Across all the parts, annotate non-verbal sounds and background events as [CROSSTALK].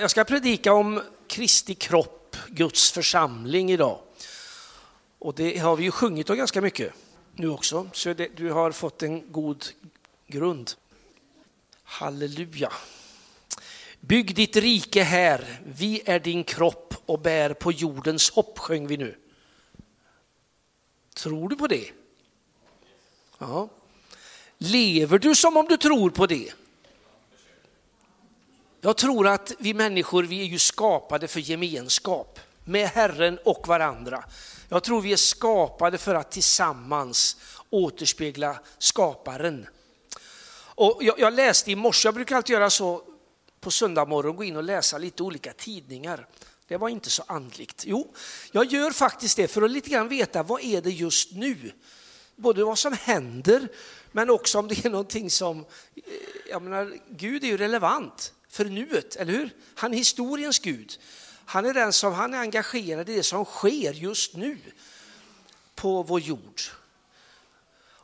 Jag ska predika om Kristi kropp, Guds församling idag. Och det har vi ju sjungit om ganska mycket nu också, så det, du har fått en god grund. Halleluja. Bygg ditt rike här, vi är din kropp och bär på jordens hopp, sjöng vi nu. Tror du på det? Ja. Lever du som om du tror på det? Jag tror att vi människor, vi är ju skapade för gemenskap med Herren och varandra. Jag tror vi är skapade för att tillsammans återspegla skaparen. Och jag, jag läste i morse, jag brukar alltid göra så på söndag morgon, gå in och läsa lite olika tidningar. Det var inte så andligt. Jo, jag gör faktiskt det för att lite grann veta vad är det just nu? Både vad som händer, men också om det är någonting som, eh, jag menar, Gud är ju relevant för nuet, eller hur? Han är historiens Gud. Han är den som han är engagerad i det som sker just nu på vår jord.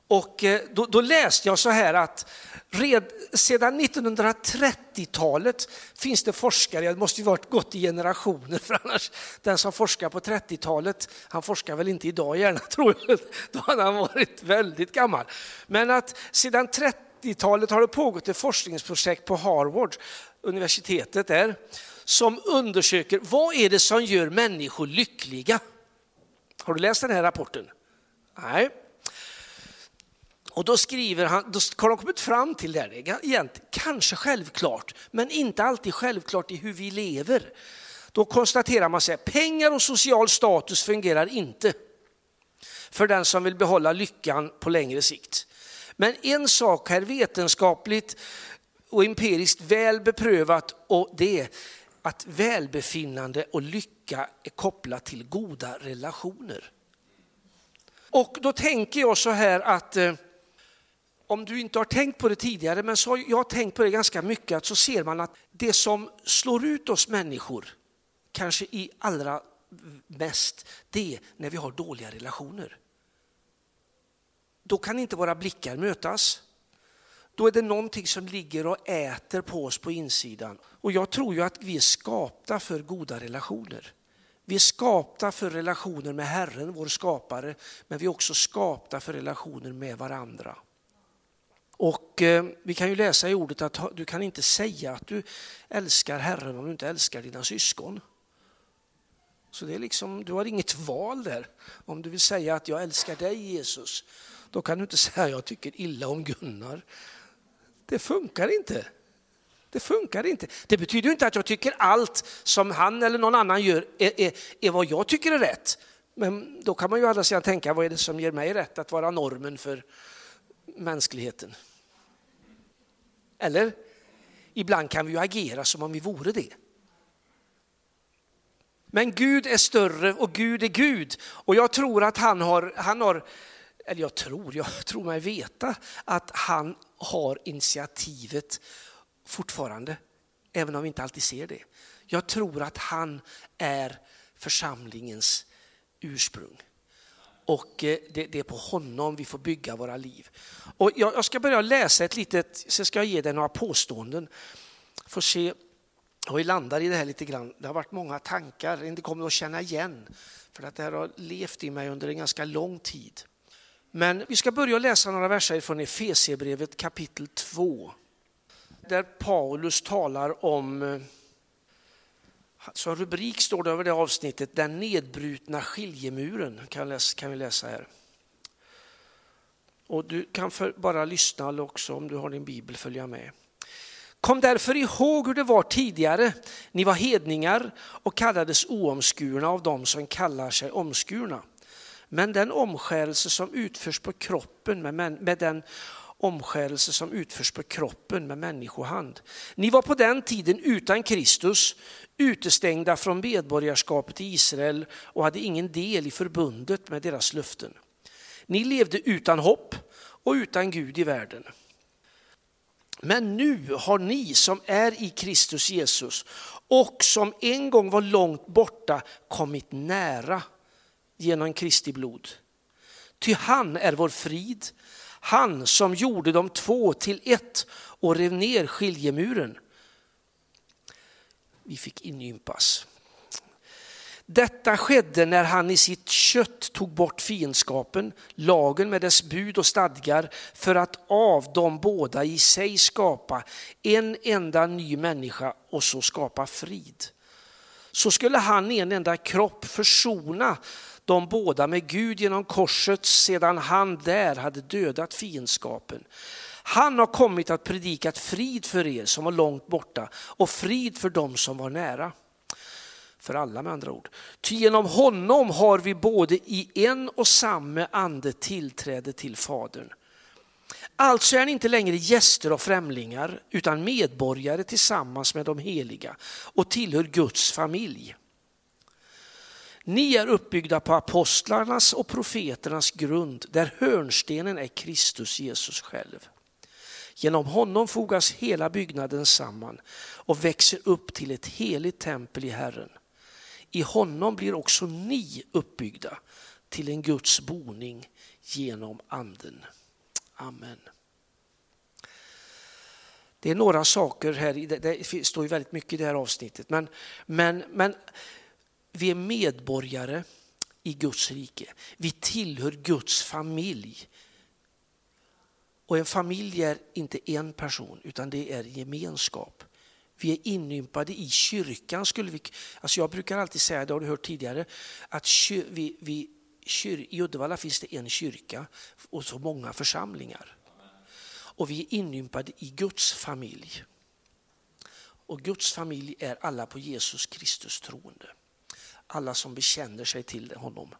Och eh, då, då läste jag så här att red, sedan 1930-talet finns det forskare, det måste ju varit gått i generationer [LAUGHS] för annars den som forskar på 30-talet, han forskar väl inte idag gärna [LAUGHS] tror jag, då hade han varit väldigt gammal. Men att sedan 30-talet har det pågått ett forskningsprojekt på Harvard, universitetet där, som undersöker vad är det som gör människor lyckliga. Har du läst den här rapporten? Nej. Och då skriver han, då har de kommit fram till det här, egentligen, kanske självklart, men inte alltid självklart i hur vi lever. Då konstaterar man att pengar och social status fungerar inte för den som vill behålla lyckan på längre sikt. Men en sak är vetenskapligt och empiriskt väl beprövat och det är att välbefinnande och lycka är kopplat till goda relationer. Och då tänker jag så här att eh, om du inte har tänkt på det tidigare, men så har jag tänkt på det ganska mycket, att så ser man att det som slår ut oss människor, kanske i allra mest, det är när vi har dåliga relationer. Då kan inte våra blickar mötas. Då är det någonting som ligger och äter på oss på insidan. Och jag tror ju att vi är skapta för goda relationer. Vi är skapta för relationer med Herren, vår skapare, men vi är också skapta för relationer med varandra. Och eh, vi kan ju läsa i ordet att du kan inte säga att du älskar Herren om du inte älskar dina syskon. Så det är liksom, du har inget val där. Om du vill säga att jag älskar dig Jesus, då kan du inte säga jag tycker illa om Gunnar. Det funkar inte. Det funkar inte. Det betyder inte att jag tycker allt som han eller någon annan gör är, är, är vad jag tycker är rätt. Men då kan man ju alla sidan tänka, vad är det som ger mig rätt att vara normen för mänskligheten? Eller? Ibland kan vi ju agera som om vi vore det. Men Gud är större och Gud är Gud. Och jag tror att han har, han har eller jag tror, jag tror mig veta att han har initiativet fortfarande, även om vi inte alltid ser det. Jag tror att han är församlingens ursprung. Och eh, det, är på honom vi får bygga våra liv. Och jag, ska börja läsa ett litet, så ska jag ge dig några påståenden. Får se och vi landar i det här lite grann. Det har varit många tankar, det kommer att känna igen. För att det här har levt i mig under en ganska lång tid. Men vi ska börja läsa några verser från Efesierbrevet kapitel 2. Där Paulus talar om, eh, som rubrik står det över det avsnittet, den nedbrutna skiljemuren kan, läsa, kan vi läsa här. Och du kan för, bara lyssna också om du har din bibel följa med. Kom därför ihåg hur det var tidigare. Ni var hedningar och kallades oomskurna av dem som kallar sig omskurna. Men den omskärelse som utförs på kroppen med, med den omskärelse som utförs på kroppen med människohand. Ni var på den tiden utan Kristus, utestängda från medborgarskapet i Israel och hade ingen del i förbundet med deras löften. Ni levde utan hopp och utan Gud i världen. Men nu har ni som är i Kristus Jesus och som en gång var långt borta kommit nära genom Kristi blod. Ty han är vår frid, han som gjorde de två till ett och rev ner skiljemuren. vi fick inympas. Detta skedde när han i sitt kött tog bort fiendskapen, lagen med dess bud och stadgar, för att av de båda i sig skapa en enda ny människa och så skapa frid. Så skulle han i en enda kropp försona de båda med Gud genom korset sedan han där hade dödat fiendskapen. Han har kommit att predika frid för er som var långt borta och frid för dem som var nära. För alla med andra ord. Ty genom honom har vi både i en och samma ande tillträde till Fadern. Alltså är ni inte längre gäster och främlingar utan medborgare tillsammans med de heliga och tillhör Guds familj. Ni är uppbyggda på apostlarnas och profeternas grund där hörnstenen är Kristus Jesus själv. Genom honom fogas hela byggnaden samman och växer upp till ett heligt tempel i Herren. I honom blir också ni uppbyggda till en Guds boning genom anden. Amen. Det är några saker här, det står ju väldigt mycket i det här avsnittet, men, men, men vi är medborgare i Guds rike. Vi tillhör Guds familj. Och en familj är inte en person utan det är gemenskap. Vi är inympade i kyrkan. Skulle vi, alltså jag brukar alltid säga, det har du hört tidigare, att vi, vi, kyr, i Uddevalla finns det en kyrka och så många församlingar. Och vi är inympade i Guds familj. Och Guds familj är alla på Jesus Kristus troende. Alla som bekänner sig till honom.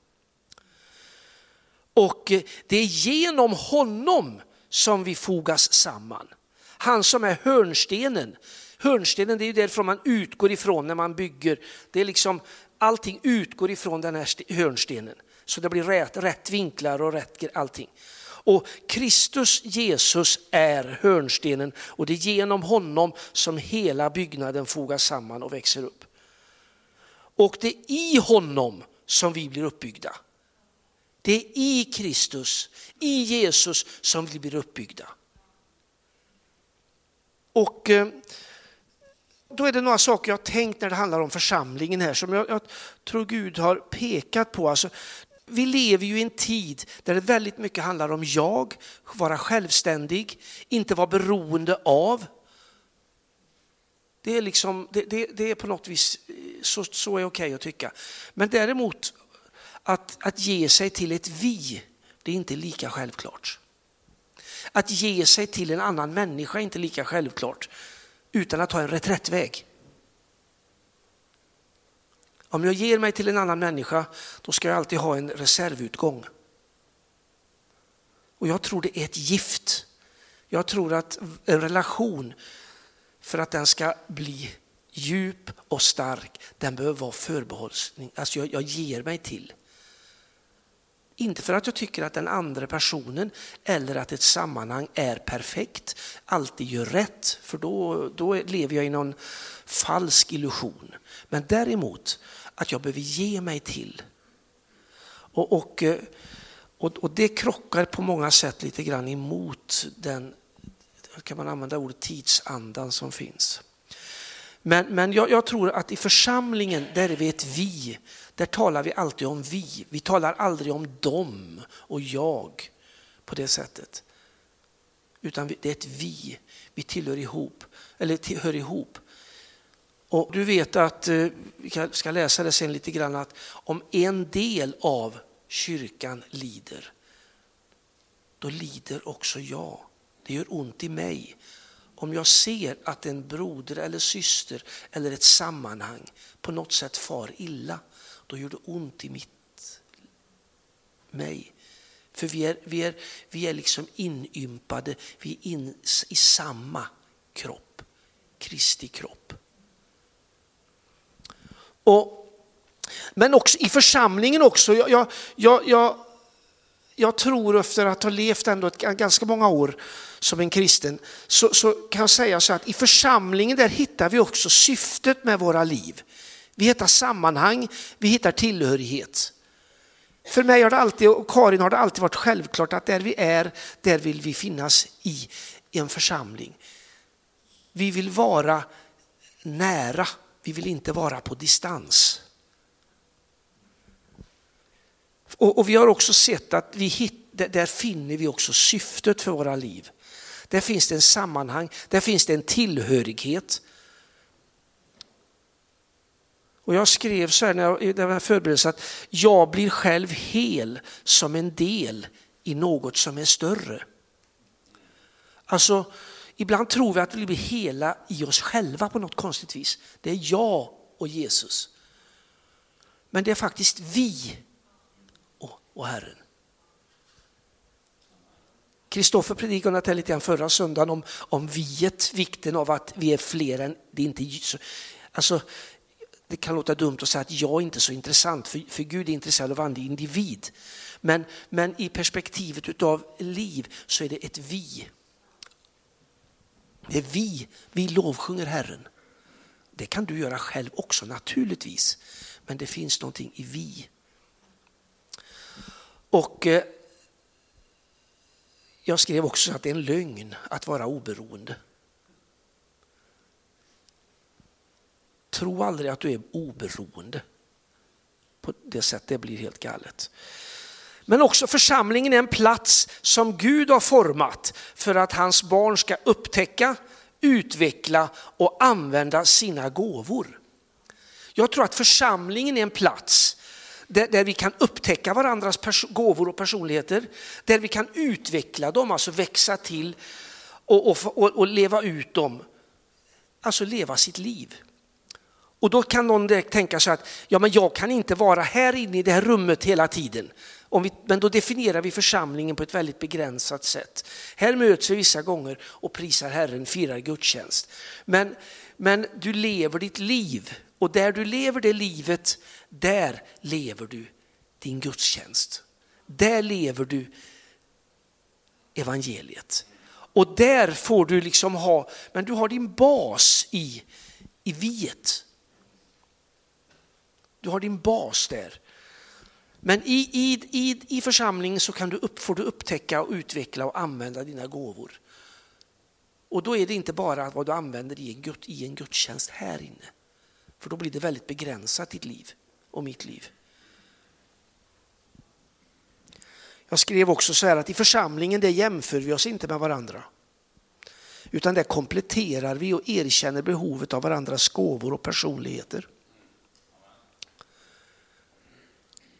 Och eh, det är genom honom som vi fogas samman. Han som är hörnstenen. Hörnstenen det är därifrån man utgår ifrån när man bygger. Det är liksom, allting utgår ifrån den här hörnstenen. Så det blir rätt, rätt vinklar och rätt allting. Och Kristus Jesus är hörnstenen och det är genom honom som hela byggnaden fogas samman och växer upp. Och det är i honom som vi blir uppbyggda. Det är i Kristus, i Jesus som vi blir uppbyggda. Och eh, då är det några saker jag har tänkt när det handlar om församlingen här som jag, jag tror Gud har pekat på. Alltså, vi lever ju i en tid där det väldigt mycket handlar om jag, vara självständig, inte vara beroende av. Det är, liksom, det, det, det är på något vis, eh, så, så är okej okay att tycka. Men däremot att, att ge sig till ett vi, det är inte lika självklart. Att ge sig till en annan människa är inte lika självklart utan att ta en reträttväg. Om jag ger mig till en annan människa, då ska jag alltid ha en reservutgång. Och jag tror det är ett gift. Jag tror att en relation, för att den ska bli djup och stark, den behöver vara förbehållsning. Alltså jag, jag ger mig till. Inte för att jag tycker att den andra personen eller att ett sammanhang är perfekt, alltid gör rätt, för då, då lever jag i någon falsk illusion. Men däremot att jag behöver ge mig till. Och, och, eh, och, och det krockar på många sätt lite grann emot den, kan man använda ordet tidsandan som finns. Men, men jag, jag, tror att i församlingen, där är vi ett vi. Där talar vi alltid om vi. Vi talar aldrig om dem och jag på det sättet. Utan det är ett vi. Vi tillhör ihop, eller tillhör ihop. Och du vet att, eh, vi ska läsa det sen lite grann, att om en del av kyrkan lider, då lider också jag. Det gör ont i mig. Om jag ser att en broder eller syster eller ett sammanhang på något sätt far illa, då gör det ont i mitt, mig. För vi är, vi är, vi är liksom inympade, vi är in, i samma kropp, Kristi kropp. Och, men också i församlingen också. Jag, jag, jag, jag, jag tror efter att ha levt ändå ett, ganska många år som en kristen, så, så kan jag säga så att i församlingen där hittar vi också syftet med våra liv. Vi hittar sammanhang, vi hittar tillhörighet. För mig har det alltid, och Karin har det alltid varit självklart att där vi är, där vill vi finnas i en församling. Vi vill vara nära Vi vill inte vara på distans. Och, och vi har också sett att vi hit, där finner vi också syftet för våra liv. Där finns det en sammanhang, där finns det en tillhörighet. Och jag skrev så här när jag, när jag förberedde att jag blir själv hel som en del i något som är större. Alltså, ibland tror vi att vi blir hela i oss själva på något konstigt vis. Det är jag och Jesus. Men det är faktiskt vi och, Herren. Kristoffer predikade här lite grann förra söndagen om, om viet, vikten av att vi är fler än, det är inte, alltså, det kan låta dumt att säga att jag är inte är så intressant, för, för Gud är intresserad av varje individ. Men, men i perspektivet av liv så är det ett vi. Det är vi, vi lovsjunger Herren. Det kan du göra själv också naturligtvis, men det finns någonting i vi. Och eh, jag skrev också att det är en lögn att vara oberoende. Tro aldrig att du är oberoende. På det sättet det blir helt galet. Men också församlingen är en plats som Gud har format för att hans barn ska upptäcka, utveckla och använda sina gåvor. Jag tror att församlingen är en plats där, där vi kan upptäcka varandras gåvor och personligheter, där vi kan utveckla dem, alltså växa till och, och, och, och leva ut dem. Alltså leva sitt liv. Och då kan någon direkt tänka sig att ja, men jag kan inte vara här inne i det här rummet hela tiden. Om vi, men då definierar vi församlingen på ett väldigt begränsat sätt. Här möts vi vissa gånger och prisar Herren, firar gudstjänst. Men, men du lever ditt liv och där du lever det livet, där lever du din gudstjänst. Där lever du evangeliet. Och där får du liksom ha, men du har din bas i, i viet. Du har din bas där. Men i, i, i, i församlingen så kan du upp, får du upptäcka och utveckla och använda dina gåvor. Och då är det inte bara vad du använder i en, i en gudstjänst här inne. För då blir det väldigt begränsat ditt liv och mitt liv. Jag skrev också så här att i församlingen det jämför vi oss inte med varandra. Utan där kompletterar vi och erkänner behovet av varandras gåvor och personligheter.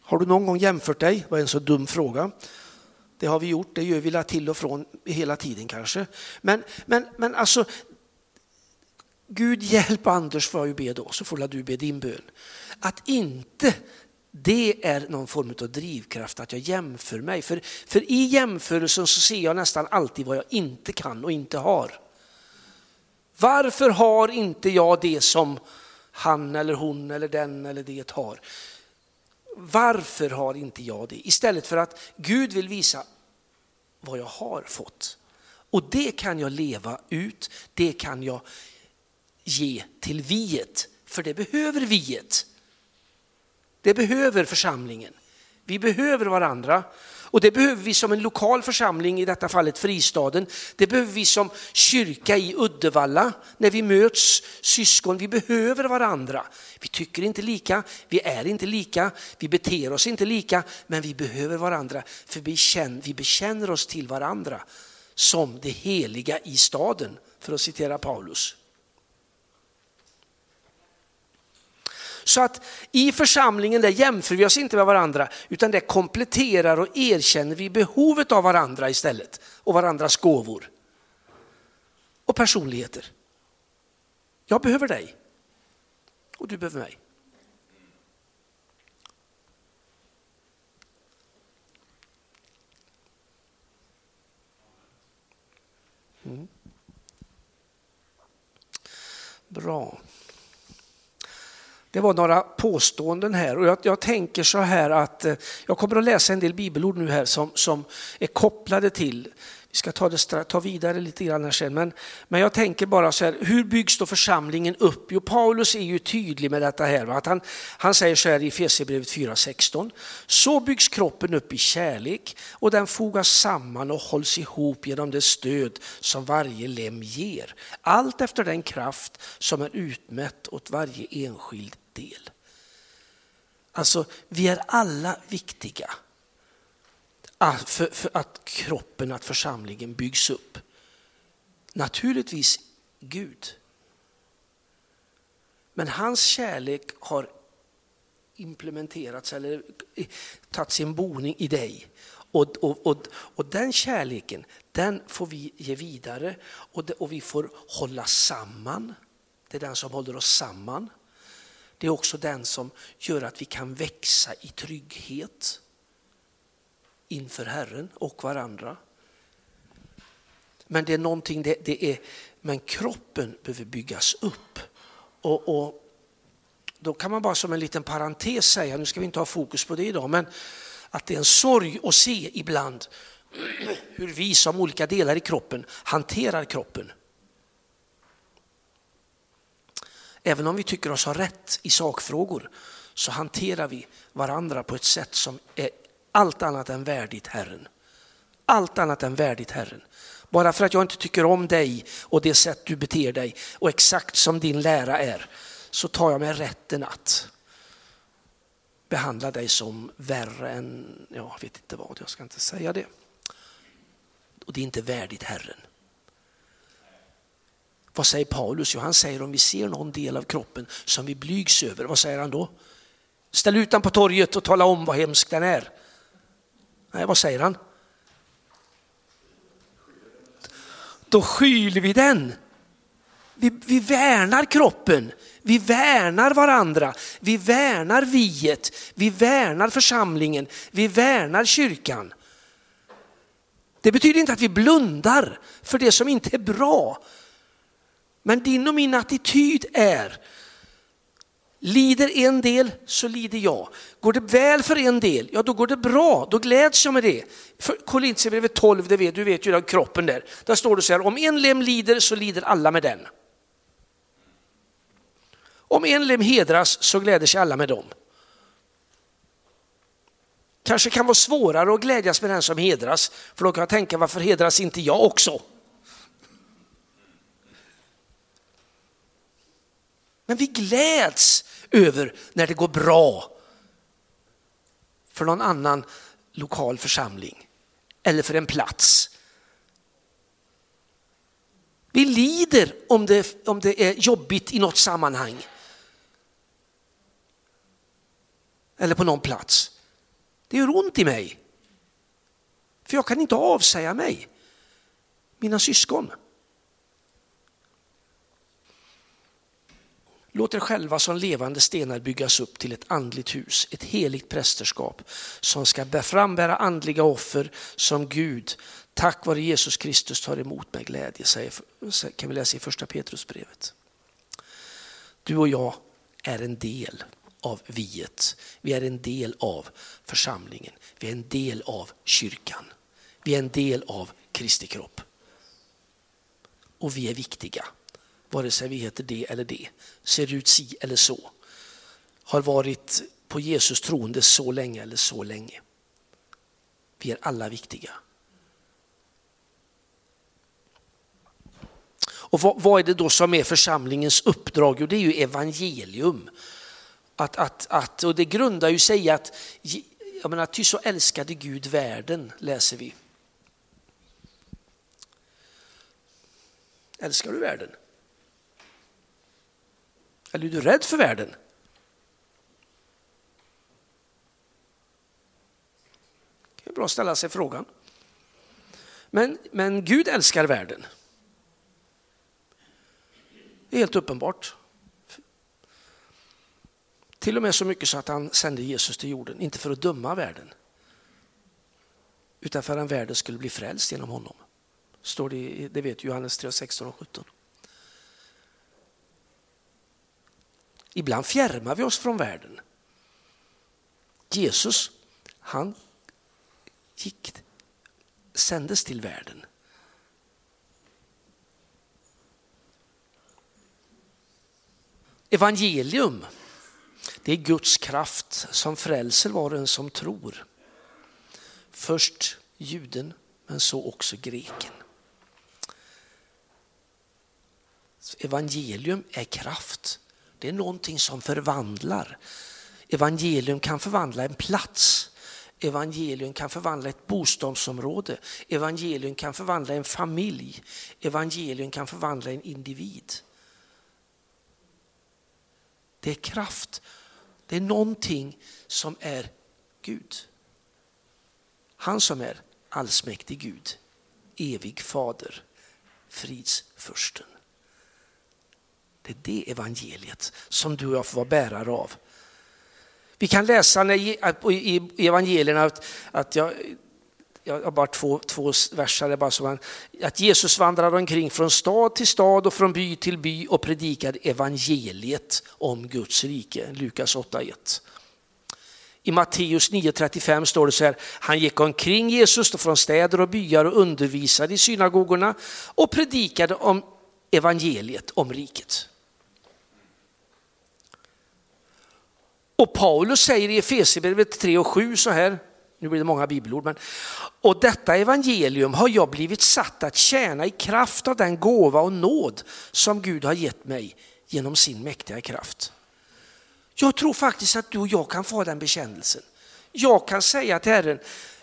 Har du någon gång jämfört dig? Det var en så dum fråga. Det har vi gjort, det gör vi till och från hela tiden kanske. Men, men, men alltså, Gud hjälp Anders får jag ju be då, så får du be din bön. Att inte det är någon form av drivkraft att jag jämför mig. För, för i jämförelsen så ser jag nästan alltid vad jag inte kan och inte har. Varför har inte jag det som han eller hon eller den eller det har? Varför har inte jag det? Istället för att Gud vill visa vad jag har fått. Och det kan jag leva ut, det kan jag ge till viet, för det behöver viet. Det behöver församlingen. Vi behöver varandra och det behöver vi som en lokal församling, i detta fallet Fristaden. Det behöver vi som kyrka i Uddevalla när vi möts syskon. Vi behöver varandra. Vi tycker inte lika, vi är inte lika, vi beter oss inte lika, men vi behöver varandra för vi, känner, vi bekänner oss till varandra som det heliga i staden, för att citera Paulus. Så att i församlingen där jämför vi oss inte med varandra utan det kompletterar och erkänner vi behovet av varandra istället och varandras gåvor och personligheter. Jag behöver dig och du behöver mig. Mm. Bra. Det var några påståenden här. Och jag, jag, tänker så här att eh, jag kommer att läsa en del bibelord nu här som, som är kopplade till, vi ska ta det ta vidare lite grann sen, men, men jag tänker bara så här, hur byggs då församlingen upp? Jo, Paulus är ju tydlig med detta här. Att han, han säger så här i Fesebrevet 4.16. Så byggs kroppen upp i kärlek och den fogas samman och hålls ihop genom det stöd som varje lem ger. Allt efter den kraft som är utmätt åt varje enskild del. Alltså, vi är alla viktiga att, för, för att kroppen, att församlingen byggs upp. Naturligtvis Gud. Men hans kärlek har implementerats eller tagit sin boning i dig. Och, och, och, och den kärleken, den får vi ge vidare och, det, och vi får hålla samman. Det är den som håller oss samman. Det är också den som gör att vi kan växa i trygghet inför Herren och varandra. Men det är någonting, det, det är, men kroppen behöver byggas upp. Och, och, Då kan man bara som en liten parentes säga, nu ska vi inte ha fokus på det idag, men att det är en sorg att se ibland hur vi som olika delar i kroppen hanterar kroppen. Även om vi tycker oss ha rätt i sakfrågor så hanterar vi varandra på ett sätt som är allt annat än värdigt Herren. Allt annat än värdigt Herren. Bara för att jag inte tycker om dig och det sätt du beter dig och exakt som din lära är så tar jag mig rätten att behandla dig som värre än, jag vet inte vad, jag ska inte säga det. Och det är inte värdigt Herren. Vad säger Paulus? Jo, han säger om vi ser någon del av kroppen som vi blygs över, vad säger han då? Ställ ut den på torget och tala om vad hemsk den är. Nej, vad säger han? Då skyler vi den. Vi, vi värnar kroppen, vi värnar varandra, vi värnar viet, vi värnar församlingen, vi värnar kyrkan. Det betyder inte att vi blundar för det som inte är bra. Men din och min attityd är Lider en del så lider jag. Går det väl för en del, ja då går det bra, då gläds jag med det. Korintierbrevet 12, det vet, du vet ju den kroppen där. Där står det så här, om en lem lider så lider alla med den. Om en lem hedras så gläder sig alla med dem. Kanske kan vara svårare att glädjas med den som hedras, för då kan jag tänka varför hedras inte jag också? Men vi gläds över när det går bra för någon annan lokal församling eller för en plats. Vi lider om det, om det är jobbigt i något sammanhang. Eller på någon plats. Det gör ont i mig. För jag kan inte avsäga mig mina syskon. Låt er själva som levande stenar byggas upp till ett andligt hus, ett heligt prästerskap som ska frambära andliga offer som Gud tack vare Jesus Kristus tar emot med glädje, säger, kan vi läsa i första Petrusbrevet. Du och jag är en del av viet. Vi är en del av församlingen. Vi är en del av kyrkan. Vi är en del av Kristi kropp. Och vi är viktiga vare sig vi heter det eller det, ser ut si eller så, har varit på Jesus troende så länge eller så länge. Vi är alla viktiga. Och vad, vad, är det då som är församlingens uppdrag? Jo, det är ju evangelium. Att, att, att, och det grundar ju sig i att, jag menar, ty så älskade Gud världen, läser vi. Älskar du världen? Eller är du rädd för världen? Det är bra att ställa sig frågan. Men, men Gud älskar världen. Det är helt uppenbart. Till och med så mycket så att han sände Jesus till jorden, inte för att döma världen, utan för att världen skulle bli frälst genom honom. Står det, det vet Johannes 3, 16 och 17. Ibland fjärmar vi oss från världen. Jesus, han gick, sändes till världen. Evangelium, det är Guds kraft som frälser var och en som tror. Först juden, men så också greken. Evangelium är kraft det är någonting som förvandlar. Evangelium kan förvandla en plats. Evangelium kan förvandla ett bostadsområde. Evangelium kan förvandla en familj. Evangelium kan förvandla en individ. Det är kraft. Det är någonting som är Gud. Han som är allsmäktig Gud, evig fader, fridsfursten. Det är det evangeliet som du och jag får vara bärare av. Vi kan läsa i evangelierna att, att jag, jag har bara två, två verser, bara som att Jesus vandrade omkring från stad till stad och från by till by och predikade evangeliet om Guds rike, Lukas 8.1. I Matteus 9.35 står det så här, han gick omkring Jesus från städer och byar och undervisade i synagogorna och predikade om evangeliet om riket. Och Paulus säger i Efesierbrevet 3 och 7 så här, nu blir det många bibelord, men och detta evangelium har jag blivit satt att tjäna i kraft av den gåva och nåd som Gud har gett mig genom sin mäktiga kraft. Jag tror faktiskt att du och jag kan få den bekännelsen. Jag kan säga till Herren,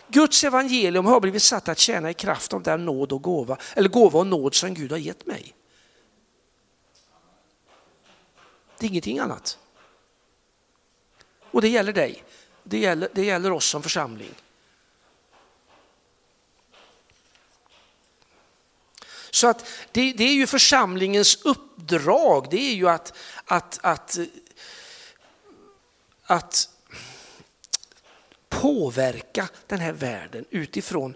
Guds evangelium har blivit satt att tjäna i kraft av den nåd och gåva, eller gåva och nåd som Gud har gett mig. Det är ingenting annat. Och det gäller dig. Det gäller, det gäller oss som församling. Så att det, det, är ju församlingens uppdrag, det är ju att, att, att, att påverka den här världen utifrån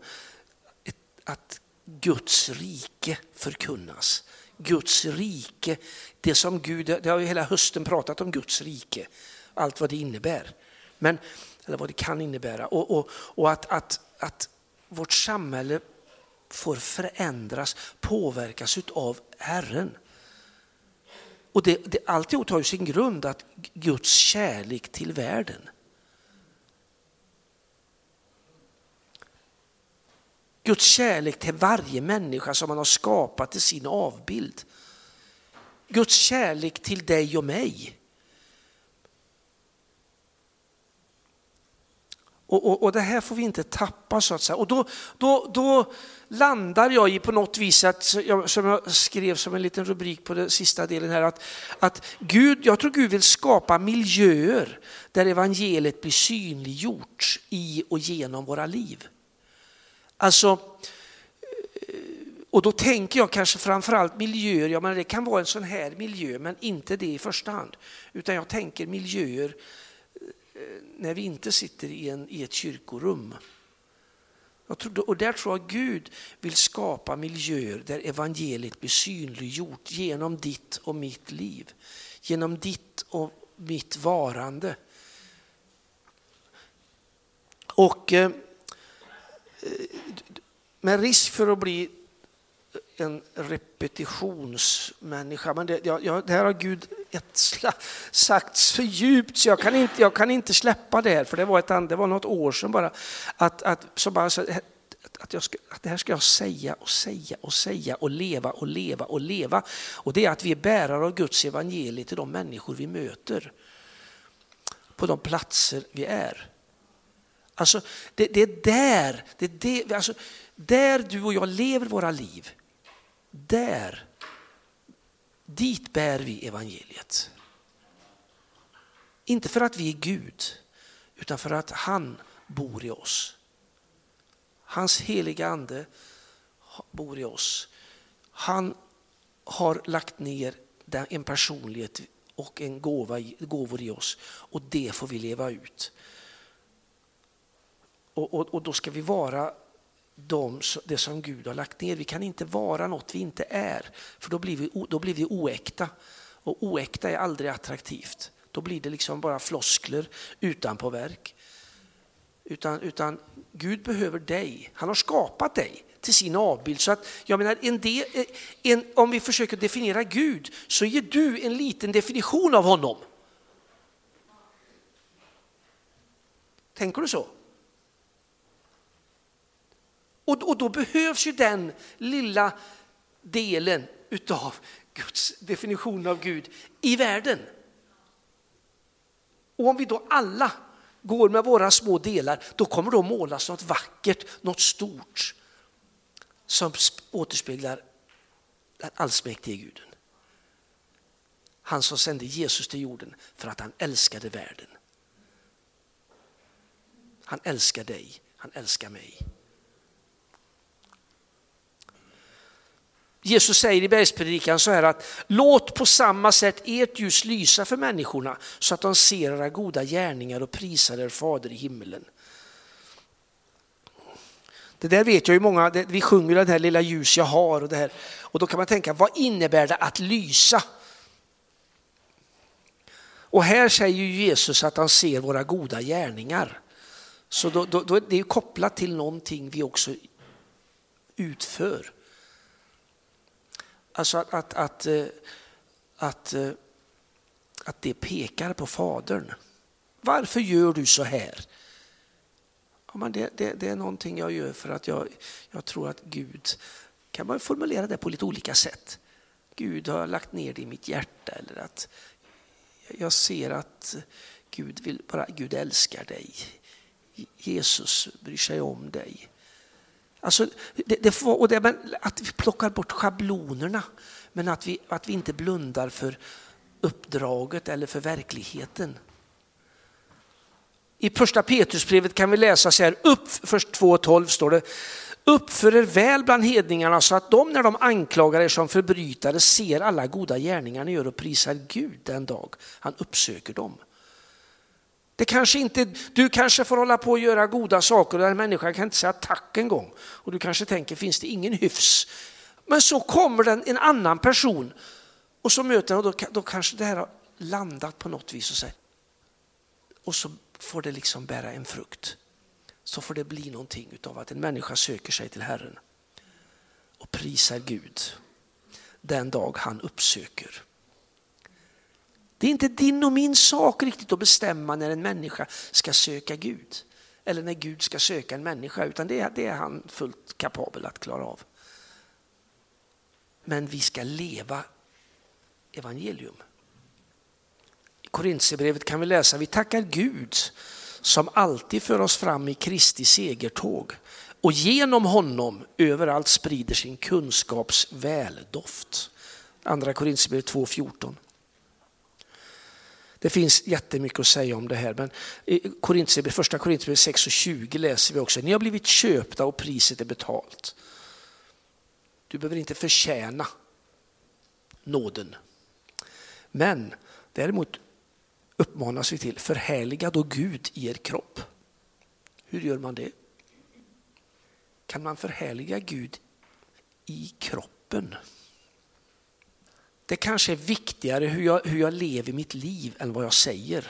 att Guds rike förkunnas. Guds rike, det som Gud, det har ju hela hösten pratat om Guds rike allt vad det innebär. Men, eller vad det kan innebära. Och, och, och att, att, att vårt samhälle får förändras, påverkas av Herren. Och det, det, alltihop har ju sin grund att Guds kärlek till världen. Guds kärlek till varje människa som han har skapat i sin avbild. Guds kärlek till dig och mig. Och, och, och, det här får vi inte tappa så att säga. Och då, då, då landar jag i på något vis, att, som jag skrev som en liten rubrik på den sista delen här, att, att Gud, jag tror Gud vill skapa miljöer där evangeliet blir synliggjort i och genom våra liv. Alltså, eh, och då tänker jag kanske framförallt miljöer, ja men det kan vara en sån här miljö, men inte det i första hand. Utan jag tänker miljöer när vi inte sitter i, en, i ett kyrkorum. Tror, och där tror jag Gud vill skapa miljöer där evangeliet blir synliggjort genom ditt och mitt liv. Genom ditt och mitt varande. Och eh, eh med risk för att bli en repetitionsmänniska. Men det, jag, det här har Gud sagt så djupt så jag kan inte, jag kan inte släppa det här, för det var, ett, det var något år sedan bara. Att, att, så bara så, att, jag ska, att det här ska jag säga och säga och säga och leva och leva och leva. Och det är att vi är bärare av Guds evangelium till de människor vi möter. På de platser vi är. Alltså, det, det är där, det är det, alltså, där du och jag lever våra liv där, dit bär vi evangeliet. Inte för att vi är Gud, utan för att han bor i oss. Hans heliga ande bor i oss. Han har lagt ner en personlighet och en gåva, gåvor i oss och det får vi leva ut. Och, och, och då ska vi vara de, det som Gud har lagt ner. Vi kan inte vara något vi inte är, för då blir vi, då blir vi oäkta. Och oäkta är aldrig attraktivt. Då blir det liksom bara floskler utan på verk. Utan, utan Gud behöver dig. Han har skapat dig till sin avbild. Så att, jag menar, en del, eh, en, om vi försöker definiera Gud så ger du en liten definition av honom. Tänker du så? Och, och då behövs ju den lilla delen utav Guds definition av Gud i världen. Och om vi då alla går med våra små delar, då kommer det att målas något vackert, något stort som återspeglar den allsmäktige guden. Han som sände Jesus till jorden för att han älskade världen. Han älskar dig, han älskar mig. Jesus säger i bergspredikan så här att låt på samma sätt ert ljus lysa för människorna så att de ser era goda gärningar och prisar er fader i himmelen. Det där vet jag ju många, vi sjunger den här lilla ljus jag har och det här. Och då kan man tänka, vad innebär det att lysa? Och här säger Jesus att han ser våra goda gärningar. Så då, då, då är det kopplat till någonting vi också utför. Alltså att, att, att, eh, att, eh, att det pekar på Fadern. Varför gör du så här? Ja, men det, det, det, är någonting jag gör för att jag, jag tror att Gud, kan man formulera det på lite olika sätt. Gud har lagt ner det i mitt hjärta eller att jag ser att Gud, vill, bara, Gud älskar dig. Jesus bryr sig om dig. Alltså, det, det, och det, att vi plockar bort schablonerna, men att vi, att vi inte blundar för uppdraget eller för verkligheten. I första Petrusbrevet kan vi läsa så här, upp, först 2.12 står det, uppför er väl bland hedningarna så att de när de anklagar er som förbrytare ser alla goda gärningar ni gör och prisar Gud den dag han uppsöker dem. Det kanske inte, du kanske får hålla på och göra goda saker och den människan kan inte säga tack en gång. Och du kanske tänker, finns det ingen hyfs? Men så kommer den en annan person och så möter den och då, då kanske det här har landat på något vis och, så, och så får det liksom bära en frukt. Så får det bli någonting av att en människa söker sig till Herren och prisar Gud den dag han uppsöker. Det är inte din och min sak riktigt att bestämma när en människa ska söka Gud. Eller när Gud ska söka en människa, utan det är, det är han fullt kapabel att klara av. Men vi ska leva evangelium. I Korintierbrevet kan vi läsa, vi tackar Gud som alltid för oss fram i Kristi segertåg och genom honom överallt sprider sin kunskaps väldoft. Andra Korintierbrevet 2.14. Det finns jättemycket att säga om det här, men i första Korintierbrevet 6 och 20 läser vi också, ni har blivit köpta och priset är betalt. Du behöver inte förtjäna nåden. Men däremot uppmanas vi till förhärliga då Gud i er kropp. Hur gör man det? Kan man förhärliga Gud i kroppen? Det kanske är viktigare hur jag, hur jag lever mitt liv än vad jag säger.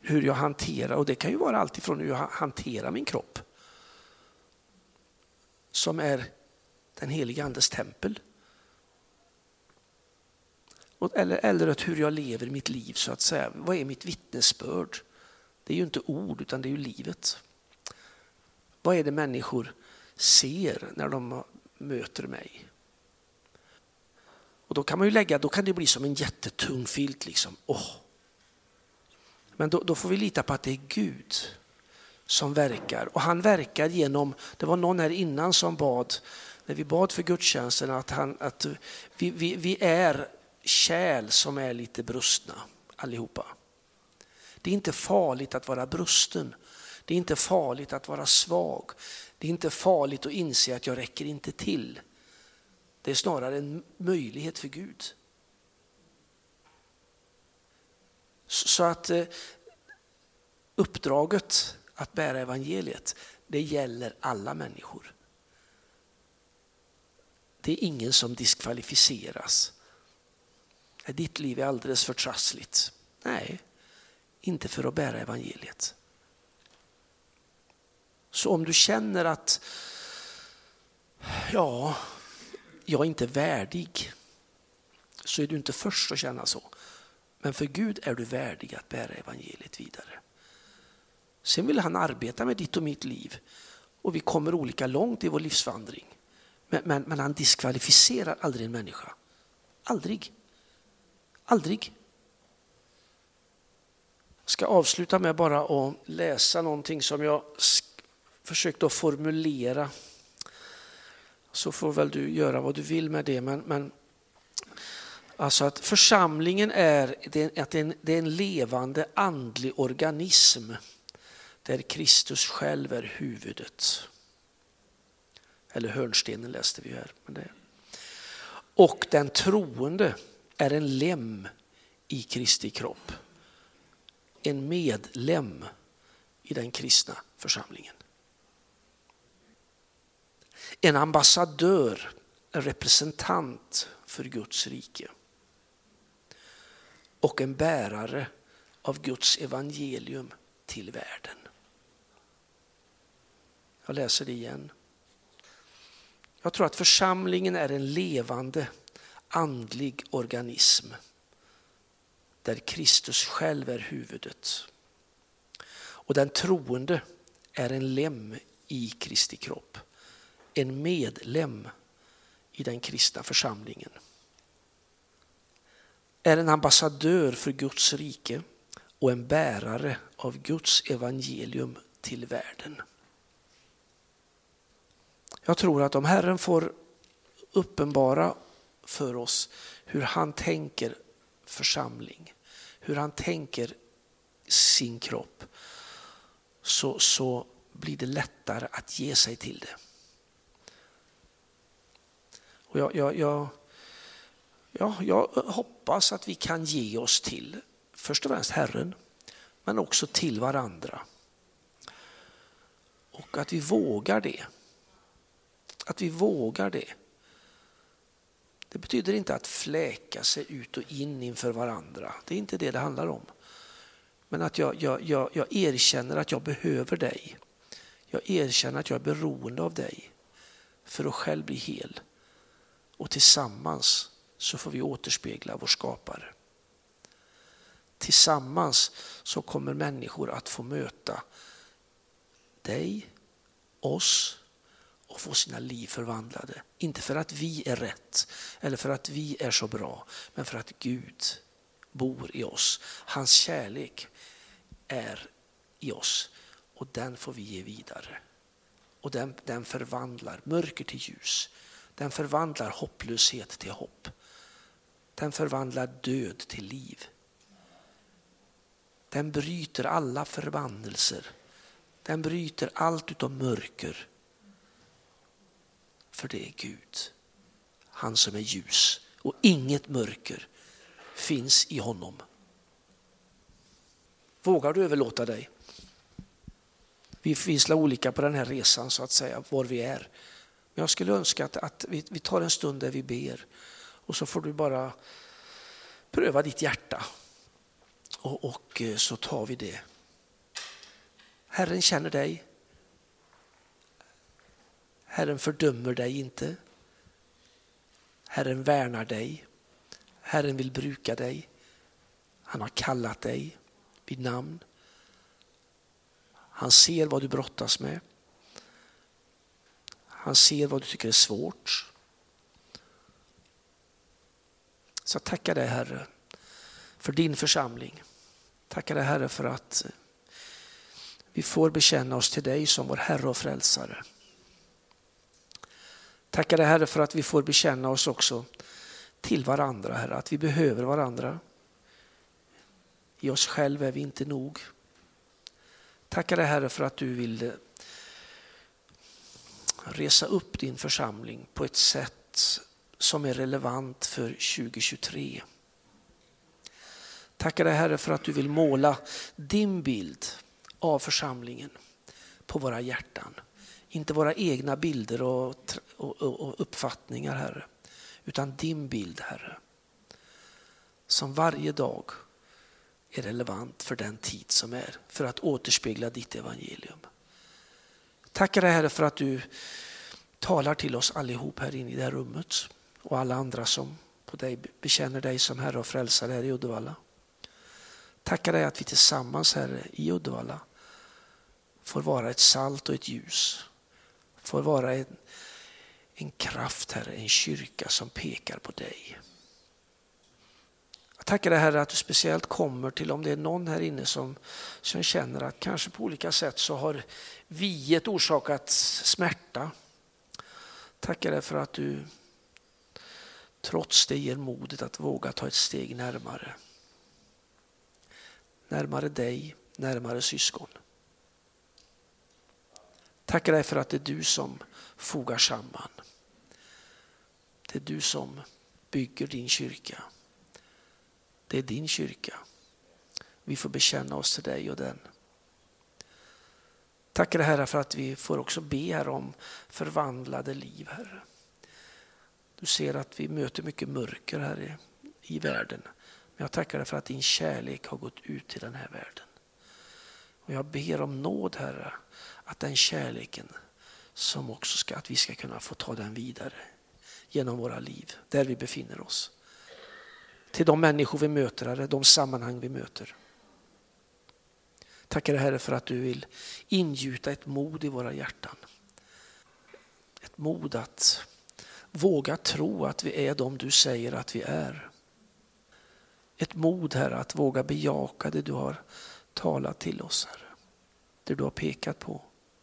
Hur jag hanterar, och det kan ju vara alltifrån hur jag hanterar min kropp. Som är den heliga andes tempel. Eller, eller hur jag lever mitt liv så att säga. Vad är mitt vittnesbörd? Det är ju inte ord utan det är ju livet. Vad är det människor ser när de möter mig? Och då kan man ju lägga, då kan det bli som en jättetung filt. Liksom. Oh. Men då, då, får vi lita på att det är Gud som verkar. Och han verkar genom, det var någon här innan som bad, när vi bad för gudstjänsten, att, han, att vi, vi, vi är kärl som är lite brustna allihopa. Det är inte farligt att vara brusten. Det är inte farligt att vara svag. Det är inte farligt att inse att jag räcker inte till. Det är snarare en möjlighet för Gud. Så att eh, uppdraget att bära evangeliet, det gäller alla människor. Det är ingen som diskvalificeras. Ditt liv är alldeles för trassligt. Nej, inte för att bära evangeliet. Så om du känner att Ja, jag är inte värdig. Så är du inte först att känna så. Men för Gud är du värdig att bära evangeliet vidare. Sen vill han arbeta med ditt och mitt liv och vi kommer olika långt i vår livsvandring. Men, men, men han diskvalificerar aldrig en människa. Aldrig. Aldrig. Jag ska avsluta med bara att läsa någonting som jag försökte att formulera. Så får väl du göra vad du vill med det. Men, men alltså att församlingen är, det är, att det är, en, det är en levande andlig organism där Kristus själv är huvudet. Eller hörnstenen läste vi här. Men det. Och den troende är en lem i Kristi kropp. En medlem i den kristna församlingen. En ambassadör, en representant för Guds rike. Och en bärare av Guds evangelium till världen. Jag läser det igen. Jag tror att församlingen är en levande andlig organism där Kristus själv är huvudet. Och den troende är en lem i Kristi kropp, en medlem i den kristna församlingen. Är en ambassadör för Guds rike och en bärare av Guds evangelium till världen. Jag tror att om Herren får uppenbara för oss hur han tänker församling, hur han tänker sin kropp, så, så blir det lättare att ge sig till det. Och jag, jag, jag, ja, jag hoppas att vi kan ge oss till först och främst Herren, men också till varandra. Och att vi vågar det. Att vi vågar det. Det betyder inte att fläka sig ut och in inför varandra. Det är inte det det handlar om. Men att jag, jag, jag, jag erkänner att jag behöver dig. Jag erkänner att jag är beroende av dig för att själv bli hel. Och tillsammans så får vi återspegla vår skapare. Tillsammans så kommer människor att få möta dig, oss och få sina liv förvandlade. Inte för att vi är rätt eller för att vi är så bra, men för att Gud bor i oss. Hans kärlek är i oss och den får vi ge vidare. Och den, den förvandlar mörker till ljus. Den förvandlar hopplöshet till hopp. Den förvandlar död till liv. Den bryter alla förbannelser. Den bryter allt utom mörker för det är Gud, han som är ljus och inget mörker finns i honom. Vågar du överlåta dig? Vi visslar olika på den här resan så att säga, var vi är. Men jag skulle önska att, att vi, vi tar en stund där vi ber och så får du bara pröva ditt hjärta. Och, och eh, så tar vi det. Herren känner dig. Herren fördömer dig inte. Herren värnar dig. Herren vill bruka dig. Han har kallat dig vid namn. Han ser vad du brottas med. Han ser vad du tycker är svårt. Så jag tackar dig Herre för din församling. Tackar dig Herre för att eh, vi får bekänna oss till dig som vår Herre och Frälsare. Tackar dig Herre för att vi får bekänna oss också till varandra, Herre, att vi behöver varandra. I oss själva är vi inte nog. Tackar dig Herre för att du vill eh, resa upp din församling på ett sätt som är relevant för 2023. Tackar dig Herre för att du vill måla din bild av församlingen på våra hjärtan. Inte våra egna bilder och, och, och uppfattningar, Herre, utan din bild, Herre. Som varje dag är relevant för den tid som är, för att återspegla ditt evangelium. Tackar dig Herre för att du talar till oss allihop här inne i det här rummet och alla andra som på dig, bekänner dig som Herre och frälsare här i Uddevalla. Tackar dig att vi tillsammans Herre i Uddevalla får vara ett salt och ett ljus. Får vara en, en kraft Herre, en kyrka som pekar på dig. Jag tackar dig Herre att du speciellt kommer till om det är någon här inne som, som känner att kanske på olika sätt så har viet orsakat smärta. Tackar dig för att du trots det ger modet att våga ta ett steg närmare. Närmare dig, närmare syskon. Tackar dig för att det är du som fogar samman. Det är du som bygger din kyrka. Det är din kyrka. Vi får bekänna oss till dig och den. Tackar dig Herre för att vi får också be här om förvandlade liv Herre. Du ser att vi möter mycket mörker här i, i världen. Men jag tackar dig för att din kärlek har gått ut till den här världen. Och jag ber om nåd Herre, att den kärleken som också ska, att vi ska kunna få ta den vidare genom våra liv, där vi befinner oss. Till de människor vi möter, Herre, de sammanhang vi möter. Tackar dig Herre för att du vill ingjuta ett mod i våra hjärtan. Ett mod att våga tro att vi är de du säger att vi är. Ett mod Herre att våga bejaka det du har talat till oss, Herre. Det du har pekat på.